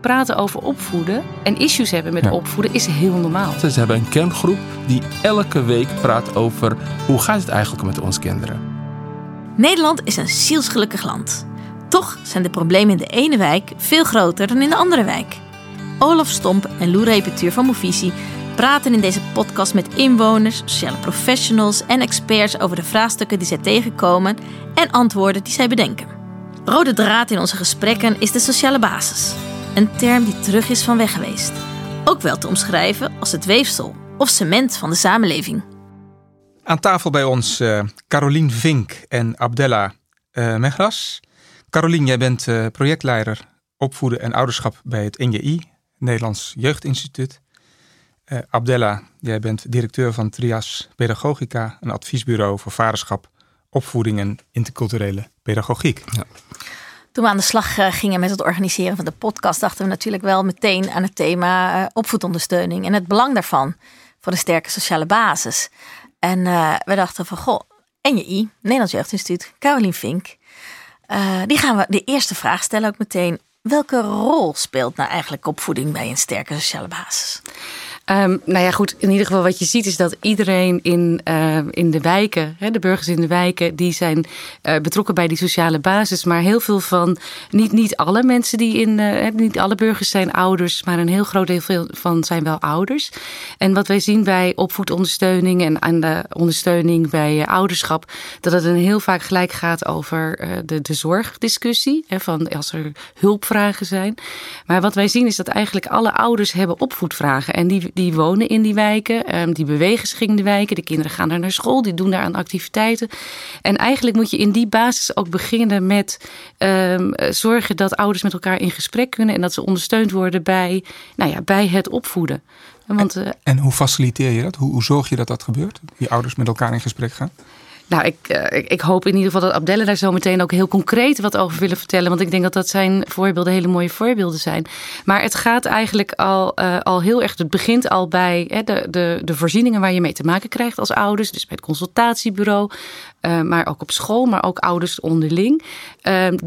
praten over opvoeden en issues hebben met opvoeden is heel normaal. Ze hebben een kerngroep die elke week praat over hoe gaat het eigenlijk met onze kinderen. Nederland is een zielsgelukkig land. Toch zijn de problemen in de ene wijk veel groter dan in de andere wijk. Olaf Stomp en Lou Repetuur van Movisie praten in deze podcast met inwoners, sociale professionals en experts over de vraagstukken die zij tegenkomen en antwoorden die zij bedenken. Rode draad in onze gesprekken is de sociale basis. Een term die terug is van weg geweest. Ook wel te omschrijven als het weefsel of cement van de samenleving. Aan tafel bij ons uh, Carolien Vink en Abdella uh, Megras. Carolien, jij bent uh, projectleider opvoeden en ouderschap bij het NJI, Nederlands Jeugdinstituut. Uh, Abdella, jij bent directeur van Trias Pedagogica, een adviesbureau voor vaderschap, opvoeding en interculturele pedagogiek. Ja. Toen we aan de slag uh, gingen met het organiseren van de podcast, dachten we natuurlijk wel meteen aan het thema uh, opvoedondersteuning en het belang daarvan voor een sterke sociale basis. En we dachten van, goh, NJI, Nederlands Jeugdinstituut, Carolien Vink, die gaan we de eerste vraag stellen ook meteen. Welke rol speelt nou eigenlijk opvoeding bij een sterke sociale basis? Um, nou ja, goed. In ieder geval wat je ziet is dat iedereen in, uh, in de wijken, hè, de burgers in de wijken, die zijn uh, betrokken bij die sociale basis. Maar heel veel van, niet, niet alle mensen die in, uh, niet alle burgers zijn ouders, maar een heel groot deel van zijn wel ouders. En wat wij zien bij opvoedondersteuning en aan de ondersteuning bij ouderschap, dat het een heel vaak gelijk gaat over de, de zorgdiscussie. Hè, van als er hulpvragen zijn. Maar wat wij zien is dat eigenlijk alle ouders hebben opvoedvragen. En die die wonen in die wijken, ehm, die bewegen zich in die wijken. De kinderen gaan daar naar school, die doen daar aan activiteiten. En eigenlijk moet je in die basis ook beginnen met um, zorgen dat ouders met elkaar in gesprek kunnen en dat ze ondersteund worden bij, nou ja, bij het opvoeden. Want, en, en hoe faciliteer je dat? Hoe, hoe zorg je dat dat gebeurt? Die ouders met elkaar in gesprek gaan? Nou, ik, uh, ik, ik, hoop in ieder geval dat Abdelle daar zo meteen ook heel concreet wat over willen vertellen. Want ik denk dat dat zijn voorbeelden hele mooie voorbeelden zijn. Maar het gaat eigenlijk al, uh, al heel erg. Het begint al bij hè, de, de, de voorzieningen waar je mee te maken krijgt als ouders. Dus bij het consultatiebureau. Uh, maar ook op school, maar ook ouders onderling.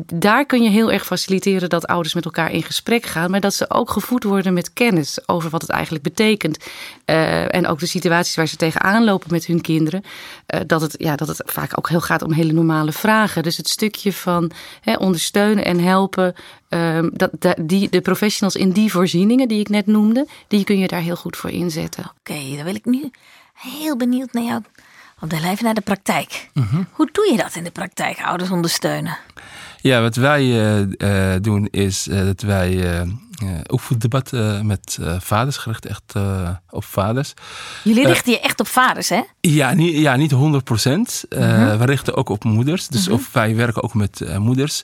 daar kun je heel erg faciliteren dat ouders met elkaar in gesprek gaan. Maar dat ze ook gevoed worden met kennis over wat het eigenlijk betekent. en ook de situaties waar ze tegenaan lopen met hun kinderen. dat het, ja, dat het vaak ook heel gaat om hele normale vragen. Dus het stukje van hè, ondersteunen en helpen. Um, dat, die, de professionals in die voorzieningen die ik net noemde, die kun je daar heel goed voor inzetten. Oké, dan wil ik nu heel benieuwd naar jou. Op de even naar de praktijk. Mhm. Hoe doe je dat in de praktijk, ouders ondersteunen? Ja, wat wij uh, doen is uh, dat wij opvoeddebatten met vaders gericht echt op vaders. Jullie richten je echt op vaders, hè? Ja, niet, ja, niet 100 procent. Mhm. We richten ook op moeders. Dus mhm. of wij werken ook met moeders.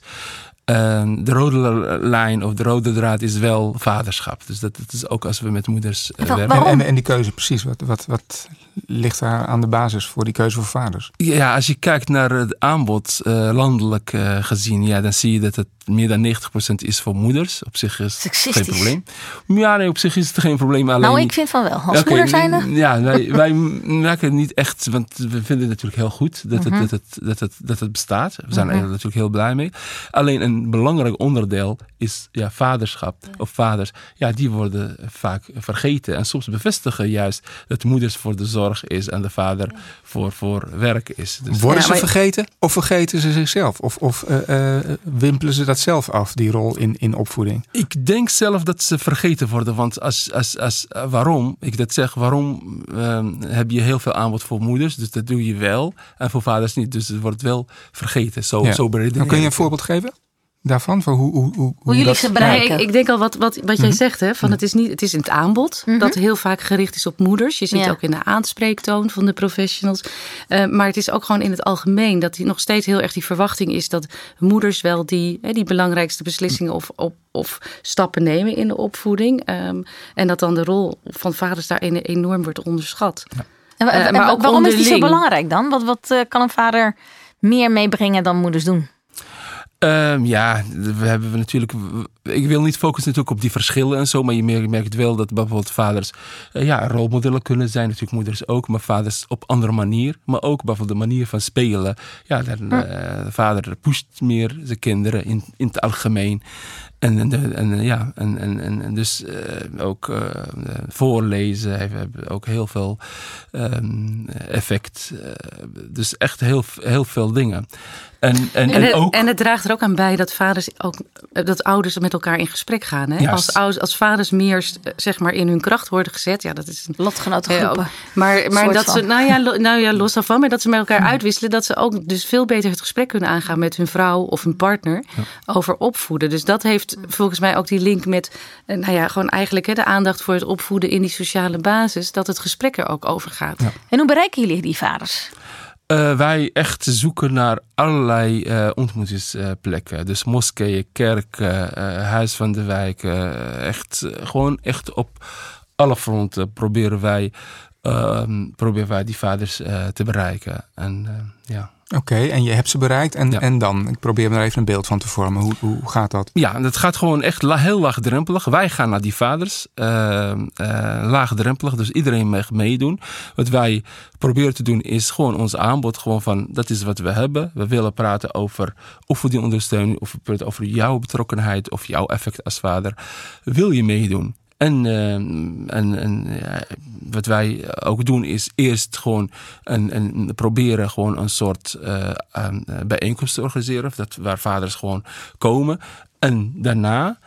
Ehm, de rode lijn of de rode draad is wel vaderschap. Dus dat, dat is ook als we met moeders uh, werken. En, en, die keuze precies, wat, wat, wat ligt daar aan de basis voor die keuze voor vaders? Ja, als je kijkt naar het aanbod uh, landelijk uh, gezien, ja, dan zie je dat het meer dan 90% is voor moeders. Op zich is het geen probleem. Ja, nee, op zich is het geen probleem. Alleen... Nou, ik vind van wel. Als okay, moeder zijn er. Ja, wij, wij merken het niet echt, want we vinden het natuurlijk heel goed dat, het, mhm. dat, het, dat, het, dat het bestaat. We zijn er mhm. natuurlijk heel blij mee. Alleen een belangrijk onderdeel is ja, vaderschap of vaders. Ja, die worden vaak vergeten. En soms bevestigen juist dat moeders voor de zorg is en de vader voor, voor werk is. Dus worden ze vergeten of vergeten ze zichzelf? Of, of uh, uh, wimpelen ze dat zelf af, die rol in, in opvoeding? Ik denk zelf dat ze vergeten worden. Want als, als, als, waarom ik dat zeg, waarom ehm, heb je heel veel aanbod voor moeders? Dus dat doe je wel. En voor vaders niet. Dus het wordt wel vergeten. Zo, ja. zo Dan kun je een voorbeeld geven? Daarvan? Voor hoe, hoe, hoe, hoe jullie ze bereiken? ik, ik, denk al wat, wat, wat jij mhm. zegt, hè, van het, is niet, het is in het aanbod mhm. dat heel vaak gericht is op moeders. Je ziet ook in de aanspreektoon van de professionals. Uh, maar het is ook gewoon in het algemeen dat die nog steeds heel erg die verwachting is dat moeders wel die, hè, die belangrijkste beslissingen of, op, of stappen nemen in de opvoeding. Um, en dat dan de rol van vaders daarin enorm wordt onderschat. Ja. En, uh, maar ook waarom onderling. is die zo belangrijk dan? Wat, wat uh, kan een vader meer meebrengen dan moeders doen? Um, ja, we hebben natuurlijk. Ik wil niet focussen natuurlijk op die verschillen en zo, maar je merkt wel dat bijvoorbeeld vaders uh, ja, rolmodellen kunnen zijn. Natuurlijk moeders ook, maar vaders op andere manier. Maar ook bijvoorbeeld de manier van spelen. Ja, dan, uh, de vader pusht meer zijn kinderen in, in het algemeen. En, en, en ja, en, en, en dus ook voorlezen heeft ook heel veel um, effect. dus echt heel, heel veel dingen. En, en, en, het, ook... en het draagt er ook aan bij dat vaders ook dat ouders met elkaar in gesprek gaan. Hè? Als, als vaders meer zeg maar in hun kracht worden gezet, ja, dat is een lotgenotengroepen. maar maar dat ze, nou ja, nou ja, los daarvan, maar dat ze met elkaar uitwisselen, dat ze ook dus veel beter het gesprek kunnen aangaan met hun vrouw of hun partner over opvoeden. Dus dat heeft volgens mij ook die link met, eh, nou ja, gewoon eigenlijk hè, de aandacht voor het opvoeden in die sociale basis, dat het gesprek er ook over gaat. En hoe bereiken jullie die vaders? Uh, wij echt zoeken naar allerlei uh, ontmoetingsplekken. Dus moskeeën, kerken, uh, huis van de wijk. echt, gewoon echt op alle fronten proberen wij, ehm, proberen wij die vaders te bereiken. En ja. Oké, en je hebt ze bereikt en, en dan? Ik probeer me er even een beeld van te vormen. Hoe, hoe gaat dat? Ja, dat gaat gewoon echt heel laagdrempelig. Wij gaan naar die vaders. Uh, uh, laagdrempelig, dus iedereen mag meedoen. Wat wij proberen te doen is gewoon ons aanbod. Gewoon van, dat is wat we hebben. We willen praten over ondersteuning, Of we praten over jouw betrokkenheid of jouw effect als vader. Wil je meedoen? En, en, en ja, wat wij ook doen is eerst gewoon een, een, proberen gewoon een soort uh, bijeenkomst te organiseren. Dat, waar vaders gewoon komen. En daarna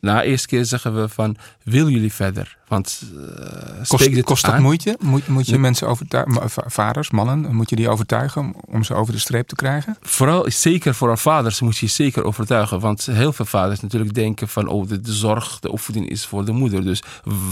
na de eerste keer zeggen we van, wil jullie verder? Want uh, kost, kost dat moeite? Moet, moet je mensen overtuigen, vaders, mannen, moet je die overtuigen om ze over de streep te krijgen? Vooral, zeker voor vaders moet je zeker overtuigen. Want heel veel vaders natuurlijk denken van, oh, de, zorg, de opvoeding is voor de moeder. Dus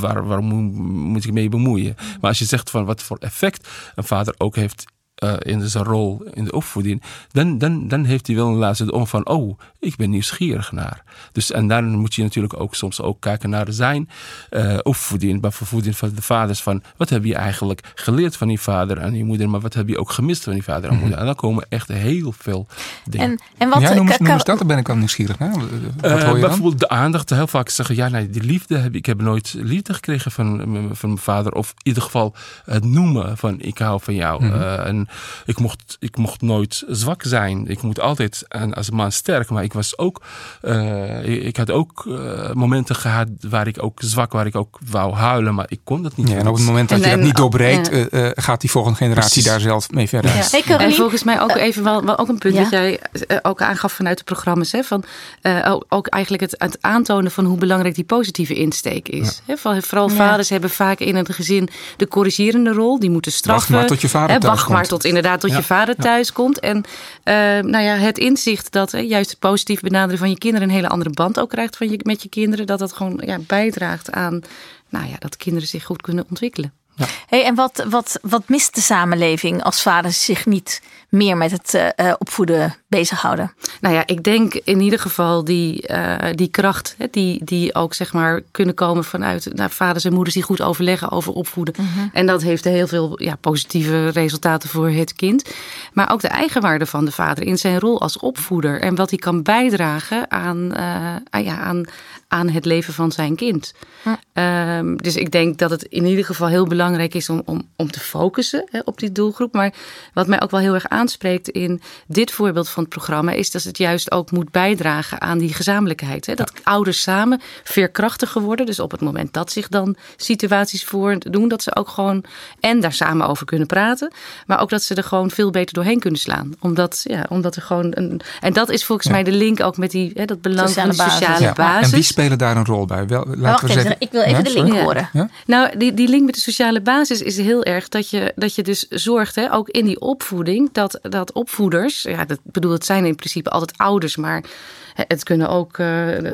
waar, waar moet, moet ik mee bemoeien? Maar als je zegt van wat voor effect een vader ook heeft uh, in zijn rol in de opvoeding, dan, dan, dan heeft hij wel een laatste om van, oh, ik ben nieuwsgierig naar. Dus, en dan moet je natuurlijk ook soms ook kijken naar zijn uh, opvoeding, bijvoorbeeld van de vaders, van wat heb je eigenlijk geleerd van die vader en die moeder, maar wat heb je ook gemist van die vader en mhm. moeder. En dan komen echt heel veel dingen. En, en wat, ja, noem, noem eens dat, daar ben ik wel nieuwsgierig naar. Wat hoor je bijvoorbeeld de aandacht, heel vaak zeggen, ja, nee, die liefde heb ik, ik heb nooit liefde gekregen van, van mijn vader, of in ieder geval het noemen van ik hou van jou. Mm en ik mocht, ik mocht nooit zwak zijn. Ik moet altijd als man sterk. Maar ik was ook, uh, ik had ook uh, momenten gehad waar ik ook zwak, waar ik ook wou huilen. Maar ik kon dat niet. Ja, en op het moment dat je dat niet doorbreekt, uh, gaat die volgende generatie daar zelf mee verder. Ja. En volgens mij ook even wel, wel ook een punt dat jij ook aangaf vanuit de programma's. Hè, van, ook eigenlijk het, het aantonen van hoe belangrijk die positieve insteek is. Hè, vooral vaders hebben vaak in een gezin de corrigerende rol. Die moeten straffen. Wacht maar tot je vader hè, Wacht maar tot inderdaad tot je vader thuis komt. En uh, nou ja, het inzicht dat uh, juist het positief benaderen van je kinderen een hele andere band ook krijgt van je, met je kinderen. Dat dat gewoon ja, bijdraagt aan nou ja, dat kinderen zich goed kunnen ontwikkelen. Ja. Hey, en wat, wat, wat mist de samenleving als vaders zich niet meer met het uh, opvoeden bezighouden? Nou ja, ik denk in ieder geval die, uh, die kracht, hè, die, die ook zeg maar kunnen komen vanuit nou, vaders en moeders die goed overleggen over opvoeden. Mhm. En dat heeft heel veel ja, positieve resultaten voor het kind. Maar ook de eigenwaarde van de vader in zijn rol als opvoeder en wat hij kan bijdragen aan, uh, ja, aan, aan het leven van zijn kind. Hm. dus ik denk dat het in ieder geval heel belangrijk is om, om, om te focussen hè, op die doelgroep. Maar wat mij ook wel heel erg aanspreekt in dit voorbeeld van het programma, is dat het juist ook moet bijdragen aan die gezamenlijkheid. Hè? Dat ouders samen veerkrachtiger worden. Dus op het moment dat zich dan situaties voordoen, dat ze ook gewoon en daar samen over kunnen praten. Maar ook dat ze er gewoon veel beter doorheen kunnen slaan. Omdat, ja, omdat er gewoon een. En dat is volgens mij de link ook met die, hè, dat belang van de sociale basis. En wie spelen daar een rol bij? Wel, laten we zeggen... ik wil even de link horen. Nou, die, die link met de sociale basis is heel erg dat je, dat je dus zorgt, hè, ook in die opvoeding, dat, dat opvoeders, ja, dat bedoel, het zijn in principe altijd ouders, maar het kunnen ook uh,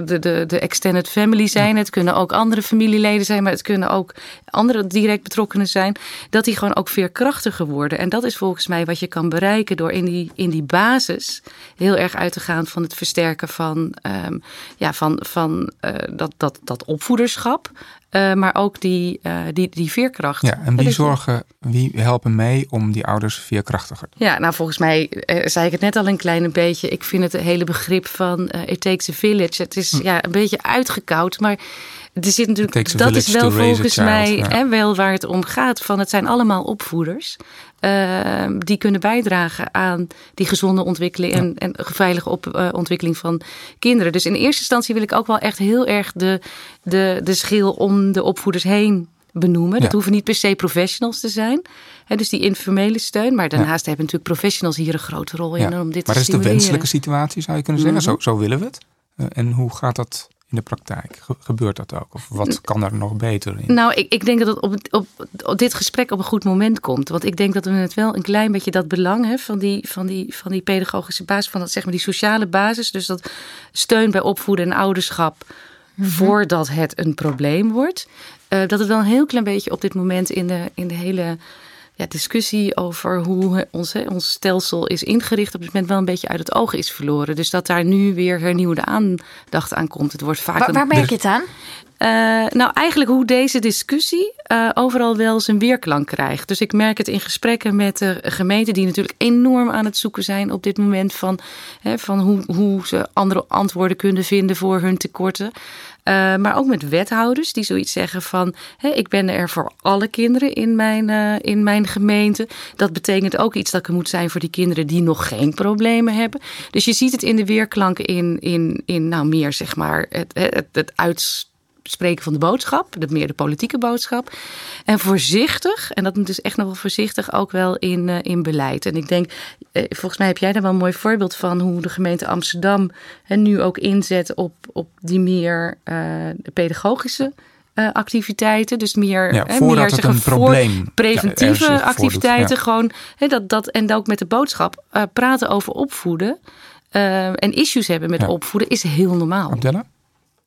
de, de, de extended family zijn. Het kunnen ook andere familieleden zijn. Maar het kunnen ook andere direct betrokkenen zijn. Dat die gewoon ook veerkrachtiger worden. En dat is volgens mij wat je kan bereiken door in die, in die basis heel erg uit te gaan van het versterken van, um, ja, van, van uh, dat, dat, dat opvoederschap. Uh, maar ook die, uh, die, die veerkracht. Ja, en wie zorgen, wie helpen mee om die ouders veerkrachtiger? Ja, nou volgens mij uh, zei ik het net al een klein beetje. Ik vind het hele begrip van It Takes a Village. Het is hm. ja, een beetje uitgekoud, maar er zit natuurlijk, dat is wel volgens mij hè, wel waar het om gaat. Van het zijn allemaal opvoeders. Uh, die kunnen bijdragen aan die gezonde ontwikkeling en, en veilige op, uh, ontwikkeling van kinderen. Dus in eerste instantie wil ik ook wel echt heel erg de, de, de schil om de opvoeders heen benoemen. Dat hoeven niet per se professionals te zijn. Dus die informele steun. Maar daarnaast hebben natuurlijk professionals hier een grote rol in om dit maar te stimuleren. Maar is de wenselijke situatie, zou je kunnen zeggen. Mhm. zo, zo willen we het. Uh, en hoe gaat dat in de praktijk? Gebeurt dat ook? Of wat kan er nog beter in? Nou, ik, ik denk dat het op, op, op, dit gesprek op een goed moment komt. Want ik denk dat we het wel een klein beetje dat belang hè, van, die, van, die, van die pedagogische basis, van dat, zeg maar die sociale basis. Dus dat steun bij opvoeden en ouderschap. Mhm. Voordat het een probleem wordt. Uh, dat het wel een heel klein beetje op dit moment in de, in de hele ja, discussie over hoe ons, ons stelsel is ingericht op dit moment wel een beetje uit het oog is verloren. Dus dat daar nu weer hernieuwde aandacht aan komt. Het wordt vaak. Waar, waar merk je het aan? Uh, nou, eigenlijk hoe deze discussie uh, overal wel zijn weerklank krijgt. Dus ik merk het in gesprekken met de gemeenten, die natuurlijk enorm aan het zoeken zijn op dit moment van, hè, van hoe, hoe ze andere antwoorden kunnen vinden voor hun tekorten. Uh, maar ook met wethouders die zoiets zeggen van... Ik ben er voor alle kinderen in mijn, uh, in mijn gemeente. Dat betekent ook iets dat er moet zijn voor die kinderen die nog geen problemen hebben. Dus je ziet het in de weerklanken in, in, in nou meer zeg maar het, het, het uitspreken van de boodschap, de, meer de politieke boodschap. En voorzichtig, en dat moet dus echt nog wel voorzichtig, ook wel in, uh, in beleid. En ik denk, uh, volgens mij heb jij daar wel een mooi voorbeeld van hoe de gemeente Amsterdam hè, nu ook inzet op, op die meer uh, pedagogische uh, activiteiten. Dus meer, ja, hè, meer zeggen, een probleem preventieve ja, activiteiten. Ja. Gewoon, hè, dat, dat, en ook met de boodschap uh, praten over opvoeden. Uh, en issues hebben met opvoeden is heel normaal. Abdella?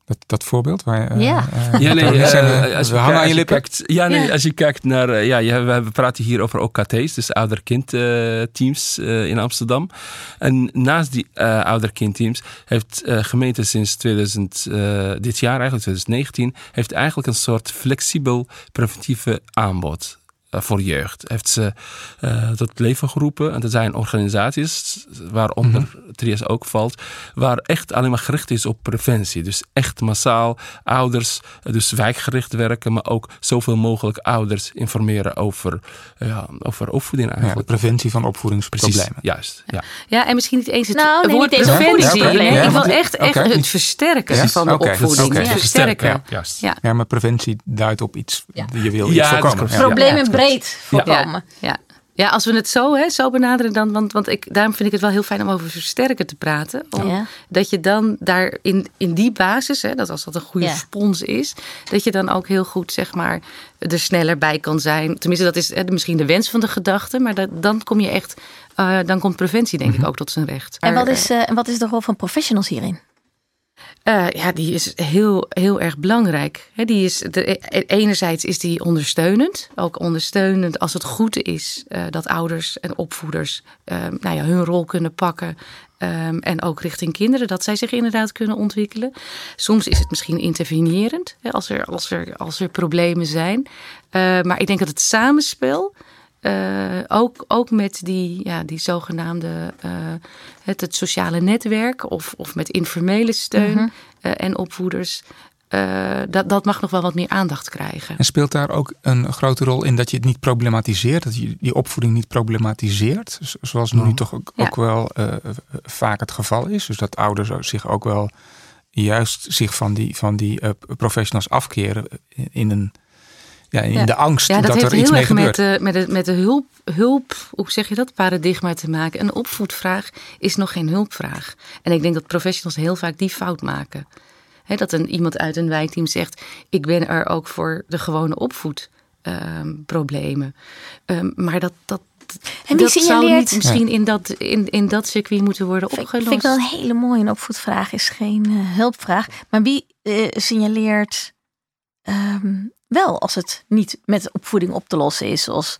Dat, dat voorbeeld waar uh, ja. Uh, ja, nee, uh, als, we hangen aan je lippen. Kijkt, ja, nee, ja. als je kijkt naar, ja, ja, we praten hier over OKT's, dus ouder-kind teams in Amsterdam. En naast die ouder-kind teams heeft gemeente sinds 2000, dit jaar eigenlijk 2019, heeft eigenlijk een soort flexibel preventieve aanbod voor jeugd. Heeft ze uh, tot leven geroepen. En er zijn organisaties, waaronder mm -hmm. Trias ook valt, waar echt alleen maar gericht is op preventie. Dus echt massaal ouders, dus wijkgericht werken, maar ook zoveel mogelijk ouders informeren over, ja, over opvoeding eigenlijk. Ja, preventie van opvoedingsproblemen. Precies, juist. Ja. ja, en misschien niet eens het nou, nee, woord. Ja, nee, ik wil echt, echt okay. het versterken yes? van de okay, opvoeding. Okay. Versterken. Ja, juist. Ja. ja, maar preventie duidt op iets, je wil iets voorkomen. Problemen breed voorkomen. Ja, ja. ja, als we het zo, hè, zo benaderen, dan, want, want ik, daarom vind ik het wel heel fijn om over versterken te praten. Om, ja. Dat je dan daar in, in die basis, hè, dat als dat een goede ja. spons is, dat je dan ook heel goed zeg maar, er sneller bij kan zijn. Tenminste, dat is hè, misschien de wens van de gedachte, maar dat, dan kom je echt, uh, dan komt preventie denk mm -hmm. ik ook tot zijn recht. En wat is, uh, en wat is de rol van professionals hierin? Uh, ja, die is heel, heel erg belangrijk. Die is de, enerzijds is die ondersteunend. Ook ondersteunend als het goed is uh, dat ouders en opvoeders uh, nou ja, hun rol kunnen pakken. Um, en ook richting kinderen, dat zij zich inderdaad kunnen ontwikkelen. Soms is het misschien intervenerend, als, er, als, er, als er problemen zijn. maar ik denk dat het samenspel uh, ook, ook met die, ja, die zogenaamde uh, het, het sociale netwerk of, of met informele steun -hmm. uh, en opvoeders. dat, dat mag nog wel wat meer aandacht krijgen. En speelt daar ook een grote rol in dat je het niet problematiseert, dat je die opvoeding niet problematiseert, zoals nu toch ook, ja. ook wel vaak het geval is. Dus dat ouders zich ook wel juist zich van die, van die professionals afkeren in een ja, in ja. de angst ja, dat, dat er iets mee gebeurt. Met de, met de, met de hulp, hulp, hoe zeg je dat, paradigma te maken. Een opvoedvraag is nog geen hulpvraag. En ik denk dat professionals heel vaak die fout maken. He, dat een, iemand uit een wijkteam zegt, ik ben er ook voor de gewone opvoedproblemen. Um, um, maar dat, dat, en wie dat signaleert... zou niet misschien in dat, in, in dat circuit moeten worden opgelost. Vind ik wel een hele mooie. Een opvoedvraag is geen uh, hulpvraag. Maar wie uh, signaleert um, wel als het niet met opvoeding op te lossen is, zoals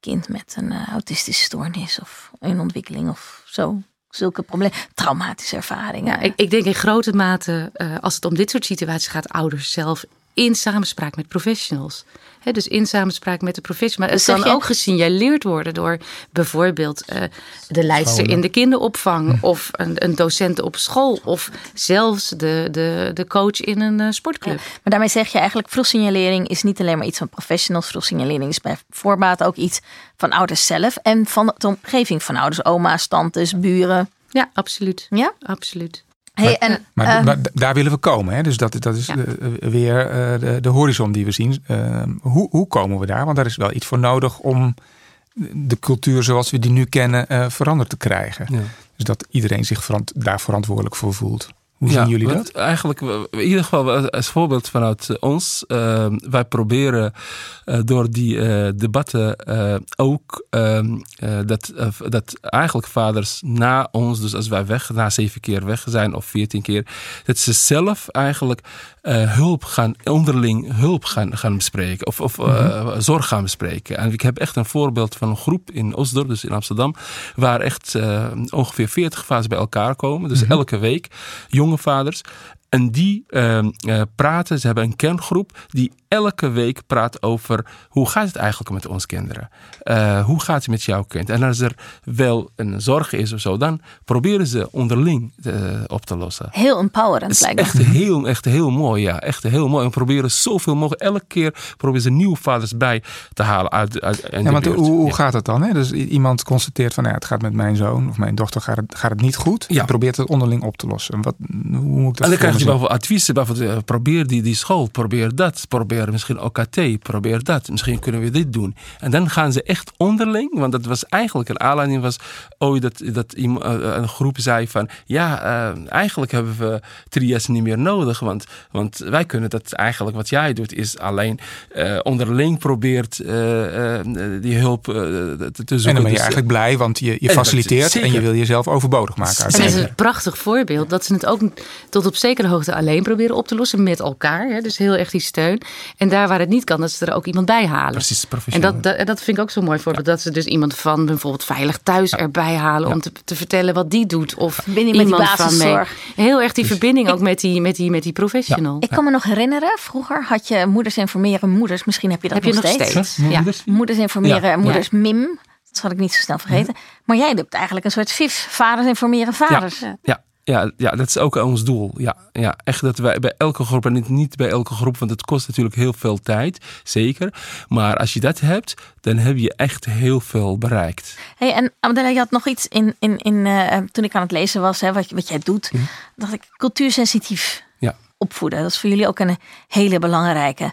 kind met een uh, autistische stoornis of een ontwikkeling of zo. Zulke problemen, traumatische ervaringen. Ik, ik denk in grote mate, uh, als het om dit soort situaties gaat, ouders zelf in samenspraak met professionals. He, dus in samenspraak met de professionals. Maar Dus het kan je- ook gesignaleerd worden door bijvoorbeeld eh, de leidster in de kinderopvang, of een, een docent op school, of zelfs de, de, de coach in een eh, sportclub. Maar daarmee zeg je eigenlijk, vroegsignalering is niet alleen maar iets van professionals. Vroegsignalering is bij voorbaat ook iets van ouders zelf en van de omgeving van ouders, oma's, tantes, buren. Ja, absoluut. Ja? Absoluut. Hey, en, Maar, maar d- daar willen we komen. Hè? Dus dat, dat is Ja. eh, weer eh, de, de horizon die we zien. Ehm, hoe, hoe komen we daar? Want daar is wel iets voor nodig om de cultuur zoals we die nu kennen eh, veranderd te krijgen. Ja. Dus dat iedereen zich verant- daar verantwoordelijk voor voelt. Hoe zien jullie dat? Eigenlijk, we- in ieder geval als voorbeeld vanuit eh, ons. eh, wij proberen eh, door die eh, debatten eh, ook ehm, eh, dat, eh, dat eigenlijk vaders na ons, dus als wij weg, na zeven keer weg zijn of veertien keer, dat ze zelf eigenlijk eh, hulp gaan, onderling hulp gaan, gaan bespreken of, of eh, zorg gaan bespreken. En ik heb echt een voorbeeld van een groep in Osdorp, dus in Amsterdam, waar echt eh, ongeveer 40 vaders bij elkaar komen. Dus elke week jonge vaders. En die ehm, eh, praten, ze hebben een kerngroep die elke week praat over hoe gaat het eigenlijk met onze kinderen? Eh, hoe gaat het met jouw kind? En als er wel een zorg is of zo, dan proberen ze onderling eh, op te lossen. heel empowerend Het is lijkt me. echt heel, echt heel mooi, ja. Echt heel mooi. En we proberen zoveel mogelijk. Elke keer proberen ze nieuwe vaders bij te halen uit, uit Ja, want hoe, hoe Ja. gaat het dan? Hè? Dus iemand constateert van ja, het gaat met mijn zoon of mijn dochter gaat het, gaat het niet goed. Ja. Je probeert het onderling op te lossen. Wat, hoe moet ik dat En dan krijg je bijvoorbeeld adviezen. Bijvoorbeeld, eh, probeer die, die school, probeer dat. Probeer misschien OKT, probeer dat. Misschien kunnen we dit doen. En dan gaan ze echt onderling. Want dat was eigenlijk een aanleiding was ooit dat, dat iemand- eh, een groep zei van... Ja, eh, eigenlijk hebben we trias niet meer nodig. Want, want wij kunnen dat eigenlijk, wat jij doet, is alleen eh, onderling probeert eh, eh, die hulp eh, te, te zoeken. En dan ben je Dus, eigenlijk blij, want je, je faciliteert en je wil jezelf overbodig maken. En is een prachtig voorbeeld dat ze het ook tot op zekere hoogte alleen proberen op te lossen met elkaar. Hè? Dus heel erg die steun. En daar waar het niet kan, dat ze er ook iemand bij halen. Precies, En professioneel. dat, dat, dat vind ik ook zo'n mooi voorbeeld. Dat ze dus iemand van bijvoorbeeld Veilig Thuis erbij halen om te, te vertellen wat die doet. Of Verbinding met die iemand van mee. Heel erg die verbinding ook met die, met die, met die professional. Ik kan me nog herinneren, vroeger had je moeders informeren moeders. Misschien heb je dat Heb je nog steeds. steeds? Ja, moeders? Moeders informeren Ja. en moeders mim. Dat zal ik niet zo snel vergeten. Maar jij hebt eigenlijk een soort VIF. Vaders informeren vaders. Ja, ja, ja, dat is ook ons doel. Ja, ja, echt dat wij bij elke groep, en niet, niet bij elke groep, want het kost natuurlijk heel veel tijd, zeker. Maar als je dat hebt, dan heb je echt heel veel bereikt. Hey, en Abdella, je had nog iets in, in, in eh, toen ik aan het lezen was, hè, wat, wat jij doet. dacht ik, cultuursensitief Ja. opvoeden. Dat is voor jullie ook een hele belangrijke.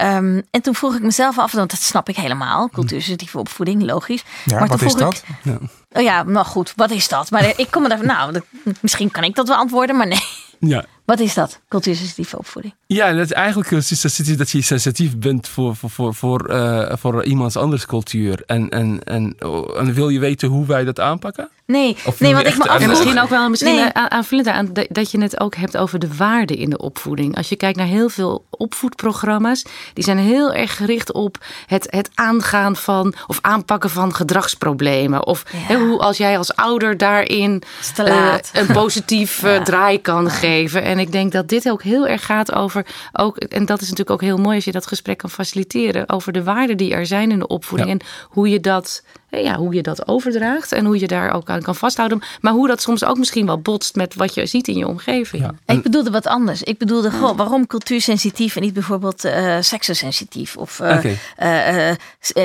Ehm, en toen vroeg ik mezelf af, want dat snap ik helemaal. Cultuursensitieve opvoeding, logisch. Ja, maar wat toen is dat? Ik, oh ja, nou goed, wat is dat? Maar ik kom er nou, dat- misschien kan ik dat wel antwoorden, maar nee. Ja, Wat is dat, cultuursensitieve opvoeding? Ja, dat eigenlijk is dat- dat je sensitief bent voor, voor, voor, voor, eh, voor iemands anders cultuur. En, en, en, oh, en wil je weten hoe wij dat aanpakken? Nee, Of nee want ik me afvroeg... En misschien ook wel misschien Nee. aanvullend aan dat- dat je het ook hebt over de waarde in de opvoeding. Als je kijkt naar heel veel opvoedprogramma's, die zijn heel erg gericht op het, het aangaan van of aanpakken van gedragsproblemen. Of Ja. hè, hoe als jij als ouder daarin eh, een positief eh, Ja. draai kan geven. En ik denk dat dit ook heel erg gaat over, ook, en dat is natuurlijk ook heel mooi als je dat gesprek kan faciliteren, over de waarden die er zijn in de opvoeding. Ja. En hoe je dat, eh, ja, hoe je dat overdraagt en hoe je daar ook aan kan vasthouden. Maar hoe dat soms ook misschien wel botst met wat je ziet in je omgeving. Ja. Ik bedoelde wat anders. Ik bedoelde gewoon waarom cultuursensitief en niet bijvoorbeeld eh seksensensitief of eh, eh, eh, eh,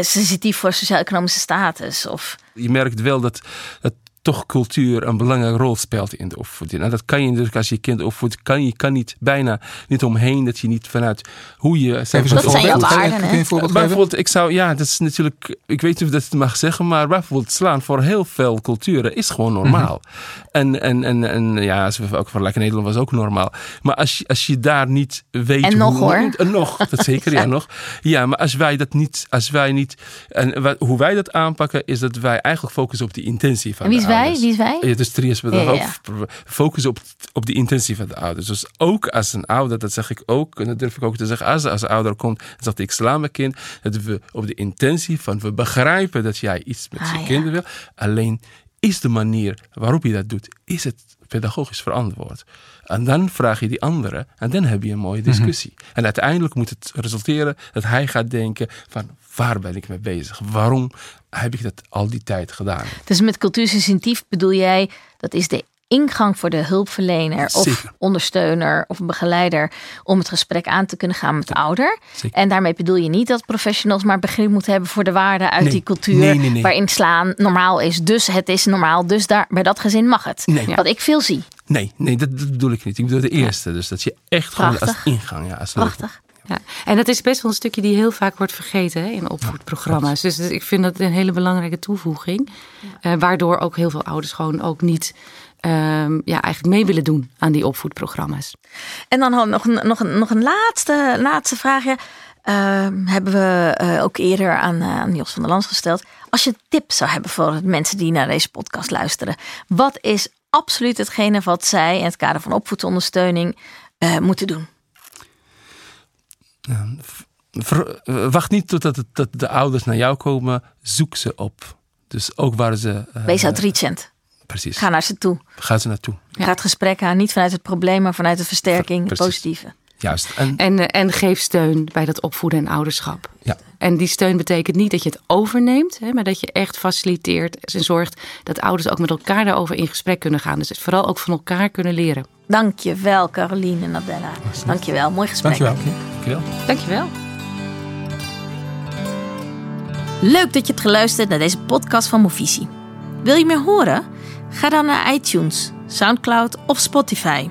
sensitief voor sociaal-economische status. Of Je merkt wel dat, dat toch cultuur een belangrijke rol speelt in de opvoeding. En dat kan je natuurlijk als je kind opvoedt, kan je kan niet bijna niet omheen dat je niet vanuit hoe je zelf Even Dat zijn jouw voorbeeld. waarden, Kun hè? je een voorbeeld geven? Bijvoorbeeld, ik zou, ja, dat is natuurlijk, ik weet niet of dat mag zeggen, maar bijvoorbeeld slaan voor heel veel culturen is gewoon normaal. en, en, en, en ja, ook voor Lekker Nederland was ook normaal. Maar als je, als je daar niet weet. En nog, hoe, hoor. En nog, dat zeker, ja, nog. Ja, maar als wij dat niet, als wij niet, en hoe wij dat aanpakken, is dat wij eigenlijk focussen op die intentie van en wie de is wij? Wie is wij? Ja, dus Trias Ja, ja, focussen op, op de intentie van de ouders. Dus ook als een ouder, dat zeg ik ook, en dat durf ik ook te zeggen, als, als een ouder komt en zegt ik sla mijn kind, dat we op de intentie van we begrijpen dat jij iets met Ah, je kinderen wil, alleen is de manier waarop je dat doet, is het pedagogisch verantwoord. En dan vraag je die andere en dan heb je een mooie discussie. En uiteindelijk moet het resulteren dat hij gaat denken van waar ben ik mee bezig? Waarom heb ik dat al die tijd gedaan? Dus met cultuursensitief bedoel jij dat is de ingang voor de hulpverlener of Zeker. ondersteuner of begeleider om het gesprek aan te kunnen gaan met de ouder. Zeker. En daarmee bedoel je niet dat professionals maar begrip moeten hebben voor de waarden uit Nee. die cultuur Nee, nee, nee. waarin slaan normaal is. Dus het is normaal, dus daar bij dat gezin mag het. Wat ik veel zie. Nee, nee dat, dat bedoel ik niet. Ik bedoel de eerste. Dus dat je echt gewoon als Prachtig. ingang. Ja, als Prachtig. Ja, en dat is best wel een stukje die heel vaak wordt vergeten hè, in opvoedprogramma's. Dus ik vind dat een hele belangrijke toevoeging. Eh, waardoor ook heel veel ouders gewoon ook niet ehm, ja, eigenlijk mee willen doen aan die opvoedprogramma's. En dan nog een, nog een, nog een laatste, laatste vraagje. Ehm, hebben we eh, ook eerder aan, eh, aan Jos van der Lans gesteld. Als je tips zou hebben voor mensen die naar deze podcast luisteren. Wat is absoluut hetgene wat zij in het kader van opvoedondersteuning moeten doen? Ver- eh, wacht niet totdat het, dat de ouders naar jou komen. Zoek ze op. Dus ook waar ze. eh, Wees outreachend. Precies. Ga naar ze toe. Ga ze naartoe. Ga het gesprek aan. Niet vanuit het probleem, maar vanuit de versterking, het positieve. Juist. En, En, eh, en geef steun bij dat opvoeden en ouderschap. ja, En die steun betekent niet dat je het overneemt, hè, maar dat je echt faciliteert en zorgt dat ouders ook met elkaar daarover in gesprek kunnen gaan. Dus vooral ook van elkaar kunnen leren. Dank je wel, Caroline en Adela. Dank je wel. Mooi gesprek. Dankjewel. Dankjewel. Dankjewel. Leuk dat je hebt geluisterd naar deze podcast van Movisie. Wil je meer horen? Ga dan naar iTunes, Soundcloud of Spotify.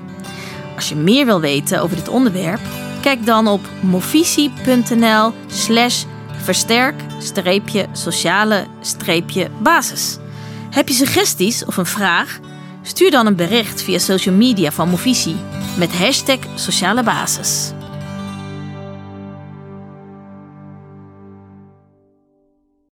Als je meer wil weten over dit onderwerp, kijk dan op movisie.nl slash versterk-sociale-basis. Heb je suggesties of een vraag? Stuur dan een bericht via social media van Movisie met hashtag sociale basis.